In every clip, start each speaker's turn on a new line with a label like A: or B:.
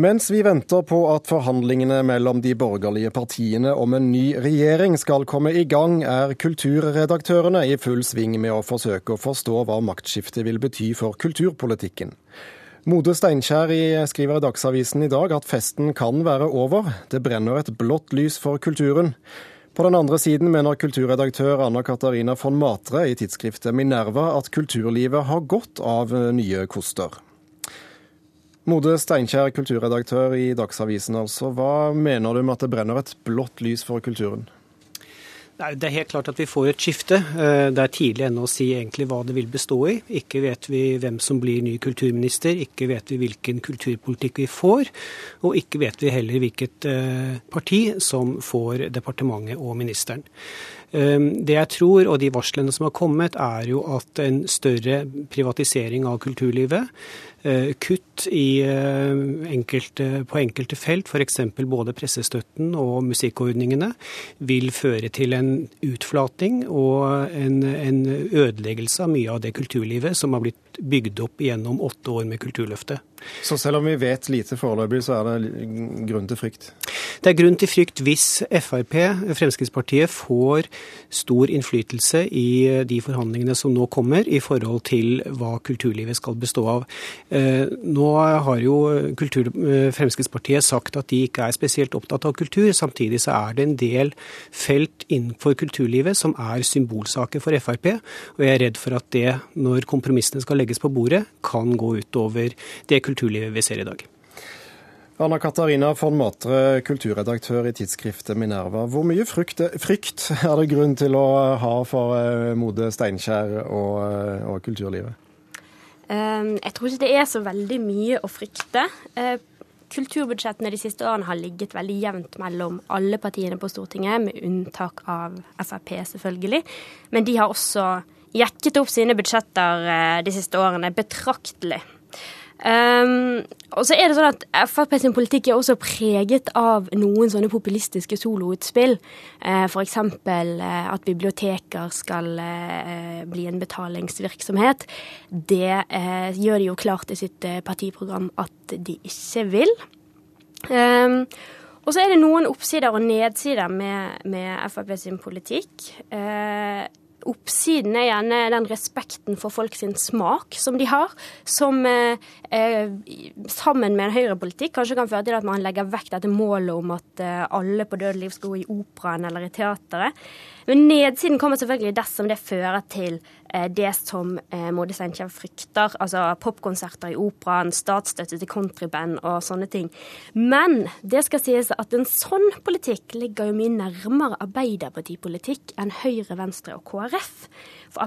A: Mens vi venter på at forhandlingene mellom de borgerlige partiene om en ny regjering skal komme i gang, er kulturredaktørene i full sving med å forsøke å forstå hva maktskiftet vil bety for kulturpolitikken. Mode Steinkjer skriver i Dagsavisen i dag at festen kan være over. Det brenner et blått lys for kulturen. På den andre siden mener kulturredaktør Anna Katarina von Matre i tidsskriftet Minerva at kulturlivet har godt av nye koster. Mode Steinkjer, kulturredaktør i Dagsavisen altså. Hva mener du med at det brenner et blått lys for kulturen?
B: Det er helt klart at vi får et skifte. Eh, det er tidlig ennå å si egentlig hva det vil bestå i. Ikke vet vi hvem som blir ny kulturminister, ikke vet vi hvilken kulturpolitikk vi får, og ikke vet vi heller hvilket eh, parti som får departementet og ministeren. Eh, det jeg tror, og de varslene som har kommet, er jo at en større privatisering av kulturlivet Eh, kutt i eh, enkelte, på enkelte felt, f.eks. både pressestøtten og musikkordningene, vil føre til en utflating og en, en ødeleggelse av mye av det kulturlivet som har blitt bygd opp gjennom åtte år med Kulturløftet.
A: Så selv om vi vet lite foreløpig, så er det grunn til frykt?
B: Det er grunn til frykt hvis Frp, Fremskrittspartiet, får stor innflytelse i de forhandlingene som nå kommer, i forhold til hva kulturlivet skal bestå av. Eh, nå har jo kultur, eh, Fremskrittspartiet sagt at de ikke er spesielt opptatt av kultur. Samtidig så er det en del felt innenfor kulturlivet som er symbolsaker for Frp. Og jeg er redd for at det, når kompromissene skal legges på bordet, kan gå utover det kulturlivet vi ser i dag.
A: Anna Katarina von Matre, kulturredaktør i tidsskriftet Minerva. Hvor mye frykt, frykt er det grunn til å ha for eh, Mode Steinkjer og, eh, og kulturlivet?
C: Ehm, jeg tror ikke det er så veldig mye å frykte. Eh, kulturbudsjettene de siste årene har ligget veldig jevnt mellom alle partiene på Stortinget, med unntak av Frp, selvfølgelig. Men de har også jekket opp sine budsjetter de siste årene betraktelig. Um, og så er det sånn at Frp sin politikk er også preget av noen sånne populistiske soloutspill. Uh, F.eks. Uh, at biblioteker skal uh, bli en betalingsvirksomhet. Det uh, gjør de jo klart i sitt partiprogram at de ikke vil. Um, og så er det noen oppsider og nedsider med, med Frp sin politikk. Uh, Oppsiden er gjerne den respekten for folk sin smak som de har, som eh, eh, sammen med en høyrepolitikk kanskje kan føre til at man legger vekk dette målet om at eh, alle på død liv skal gå i operaen eller i teateret. Men nedsiden kommer selvfølgelig dersom det fører til eh, det som Modi Steinkjer frykter, altså popkonserter i operaen, statsstøtte til countryband og sånne ting. Men det skal sies at en sånn politikk ligger jo mye nærmere Arbeiderpartipolitikk enn Høyre, Venstre og KrF. For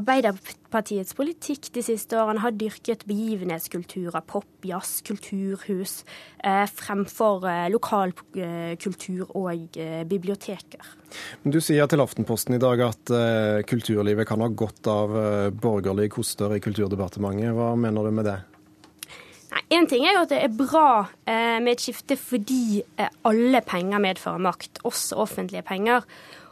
C: Arbeiderpartiets politikk de siste årene har dyrket begivenhetskulturer, pop, jazz, kulturhus, eh, fremfor eh, lokalkultur eh, og eh, biblioteker.
A: Du sier til Aftenposten i dag at eh, kulturlivet kan ha godt av eh, borgerlige koster i Kulturdepartementet. Hva mener du med det?
C: Én ting er jo at det er bra med et skifte fordi alle penger medfører makt, også offentlige penger.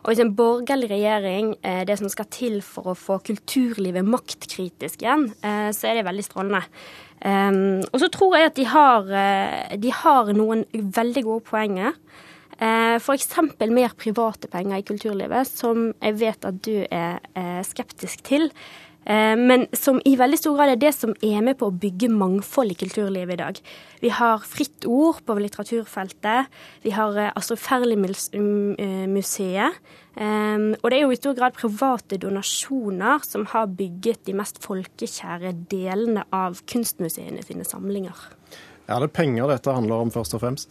C: Og hvis en borgerlig regjering er det som skal til for å få kulturlivet maktkritisk igjen, eh, så er det veldig strålende. Um, og så tror jeg at de har, eh, de har noen veldig gode poenger. F.eks. mer private penger i kulturlivet, som jeg vet at du er skeptisk til. Eh, men som i veldig stor grad er det som er med på å bygge mangfold i kulturlivet i dag. Vi har fritt ord på litteraturfeltet. Vi har eh, Astrup Fearnley-museet. Eh, og det er jo i stor grad private donasjoner som har bygget de mest folkekjære delene av kunstmuseene sine samlinger.
A: Er det penger dette handler om, først og fremst?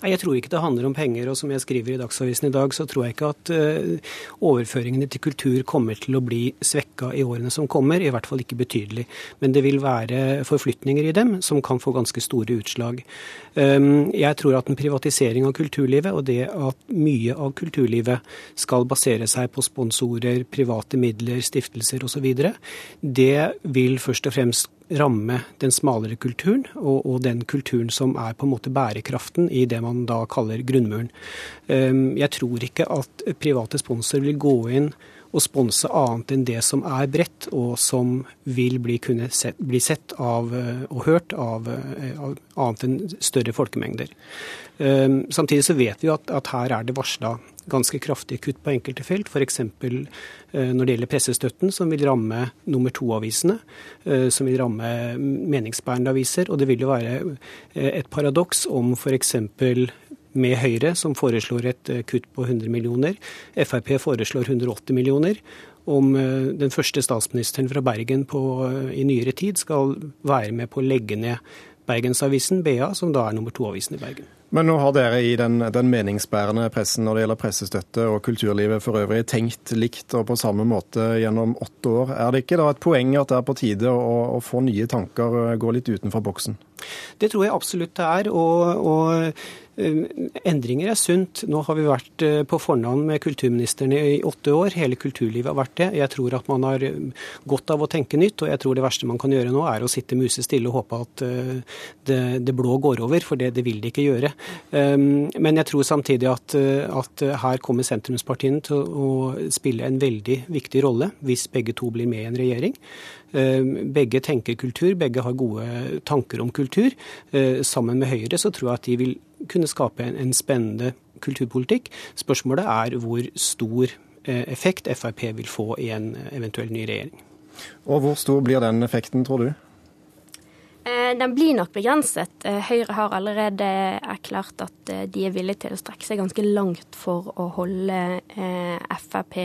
B: Nei, Jeg tror ikke det handler om penger. Og som jeg skriver i Dagsavisen i dag, så tror jeg ikke at uh, overføringene til kultur kommer til å bli svekka i årene som kommer. I hvert fall ikke betydelig. Men det vil være forflytninger i dem som kan få ganske store utslag. Um, jeg tror at en privatisering av kulturlivet, og det at mye av kulturlivet skal basere seg på sponsorer, private midler, stiftelser osv., det vil først og fremst ramme den smalere kulturen, og, og, den kulturen som er på en måte bærekraften i det man da kaller grunnmuren. Ehm, jeg tror ikke at private sponsorer vil gå inn og sponse annet enn det som er bredt, og som vil bli, kunne sett, bli sett av og hørt av, av annet enn større folkemengder. Samtidig så vet vi at, at her er det varsla ganske kraftige kutt på enkelte felt, f.eks. Eh, når det gjelder pressestøtten, som vil ramme nummer to-avisene, eh, som vil ramme meningsbærende aviser. Og det vil jo være eh, et paradoks om f.eks. med Høyre, som foreslår et kutt på 100 millioner, Frp foreslår 180 millioner, om den første statsministeren fra Bergen på, i nyere tid skal være med på å legge ned Bergensavisen, BA, som da er nummer to-avisen i Bergen.
A: Men nå har dere i den, den, meningsbærende pressen når det gjelder pressestøtte og kulturlivet for øvrig tenkt likt og på samme måte gjennom åtte år. Er det ikke da et poeng at det er på tide å, å få nye tanker, gå litt utenfor boksen?
B: Det tror jeg absolutt det er. og, og Eh, endringer er sunt. Nå har vi vært eh, på fornavn med kulturministeren i åtte år. Hele kulturlivet har vært det. Jeg tror at man har eh, godt av å tenke nytt, og jeg tror det verste man kan gjøre nå, er å sitte musestille og håpe at det, det, blå går over, for det, det, vil det ikke gjøre. Men jeg tror samtidig at, at her kommer sentrumspartiene til å spille en veldig viktig rolle hvis begge to blir med i en regjering. Begge tenker kultur, begge har gode tanker om kultur. Sammen med Høyre så tror jeg at de vil kunne skape en, en spennende kulturpolitikk. Spørsmålet er hvor stor eh, effekt Frp vil få i en eventuell ny regjering.
A: Og Hvor stor blir den effekten, tror du?
C: Eh, den blir nok begrenset. Eh, Høyre har allerede erklært at de er villige til å strekke seg ganske langt for å holde Frp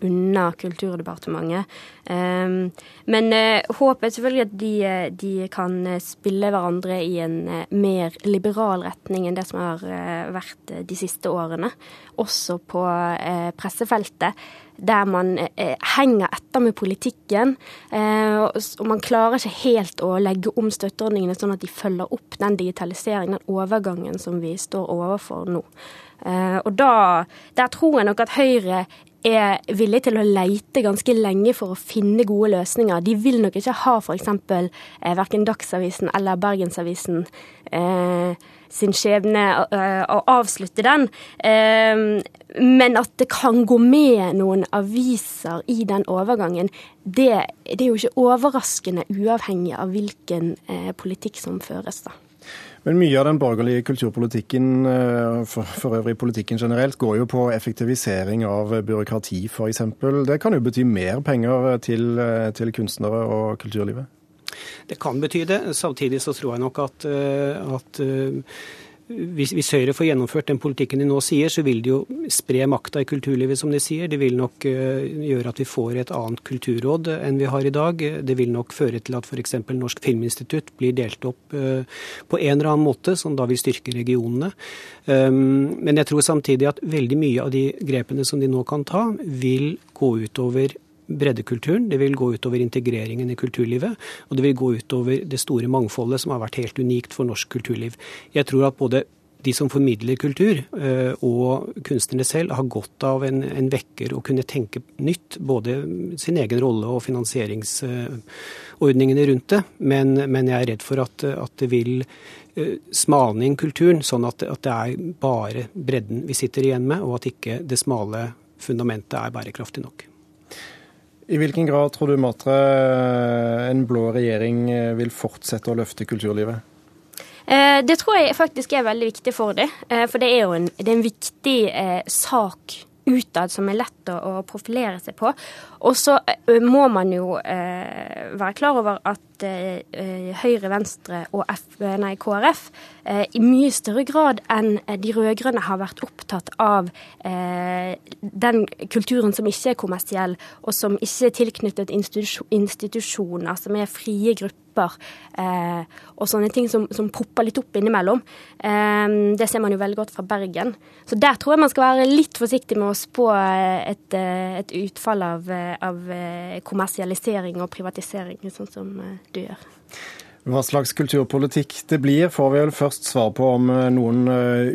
C: unna Kulturdepartementet. Ehm, men eh, håpet er selvfølgelig at de, eh, de, kan eh, spille hverandre i en mer liberal retning enn det som har vært de siste årene. Også på pressefeltet der man henger etter med politikken. Og man klarer ikke helt å legge om støtteordningene sånn at de følger opp den digitaliseringen, den overgangen som vi står overfor nå. Uh, og da, der tror jeg nok at Høyre er villig til å leite ganske lenge for å finne gode løsninger. De vil nok ikke ha f.eks. Eh, verken Dagsavisen eller Bergensavisen eh, sin skjebne eh, å avslutte den. Eh, men at det kan gå med noen aviser i den overgangen, det, det er jo ikke overraskende uavhengig av hvilken eh, politikk som føres. da.
A: Men mye av den borgerlige kulturpolitikken, eh, for, for, øvrig politikken generelt, går jo på effektivisering av byråkrati, f.eks. Det kan jo bety mer penger til, eh, til kunstnere og kulturlivet?
B: Det kan bety det. Samtidig så tror jeg nok at, eh, at hvis, hvis, Høyre får gjennomført den politikken de nå sier, så vil de jo spre makta i kulturlivet, som de sier. Det vil nok uh, gjøre at vi får et annet kulturråd enn vi har i dag. Det vil nok føre til at f.eks. Norsk Filminstitutt blir delt opp uh, på en eller annen måte, som da vil styrke regionene. Um, men jeg tror samtidig at veldig mye av de grepene som de nå kan ta, vil gå utover breddekulturen, det vil gå utover integreringen i kulturlivet, og det vil gå utover det store mangfoldet som har vært helt unikt for norsk kulturliv. Jeg tror at både de som formidler kultur, eh, og kunstnerne selv, har godt av en, en vekker å kunne tenke nytt. Både sin egen rolle og finansieringsordningene rundt det. Men, men jeg er redd for at, at det vil eh, smalne inn kulturen, sånn at, at det er bare bredden vi sitter igjen med, og at ikke det smale fundamentet er bærekraftig nok.
A: I hvilken grad tror du Matre, en blå regjering vil fortsette å løfte kulturlivet?
C: Eh, det tror jeg faktisk er veldig viktig for. Eh, for det er jo en, er en viktig eh, sak utad som er lett å, profilere seg på. Og så må man jo eh, være klar over at eh, Høyre, Venstre og F, nei, KrF eh, i mye større grad enn de rød-grønne har vært opptatt av den kulturen som ikke er kommersiell, og som ikke er tilknyttet institusjoner, som er frie grupper popper, eh, og sånne ting som, som, popper litt opp innimellom. Eh, det ser man jo veldig godt fra Bergen. Så der tror jeg man skal være litt forsiktig med å spå et, eh, et utfall av, av, eh, kommersialisering og privatisering, sånn som eh, du gjør.
A: Hva slags kulturpolitikk det blir, får vi vel først svar på om noen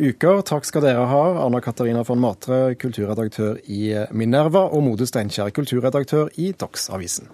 A: uker. Takk skal dere ha, Anna Katarina von Matre, kulturredaktør i Minerva, og Mode Steinkjer, kulturredaktør i Dagsavisen.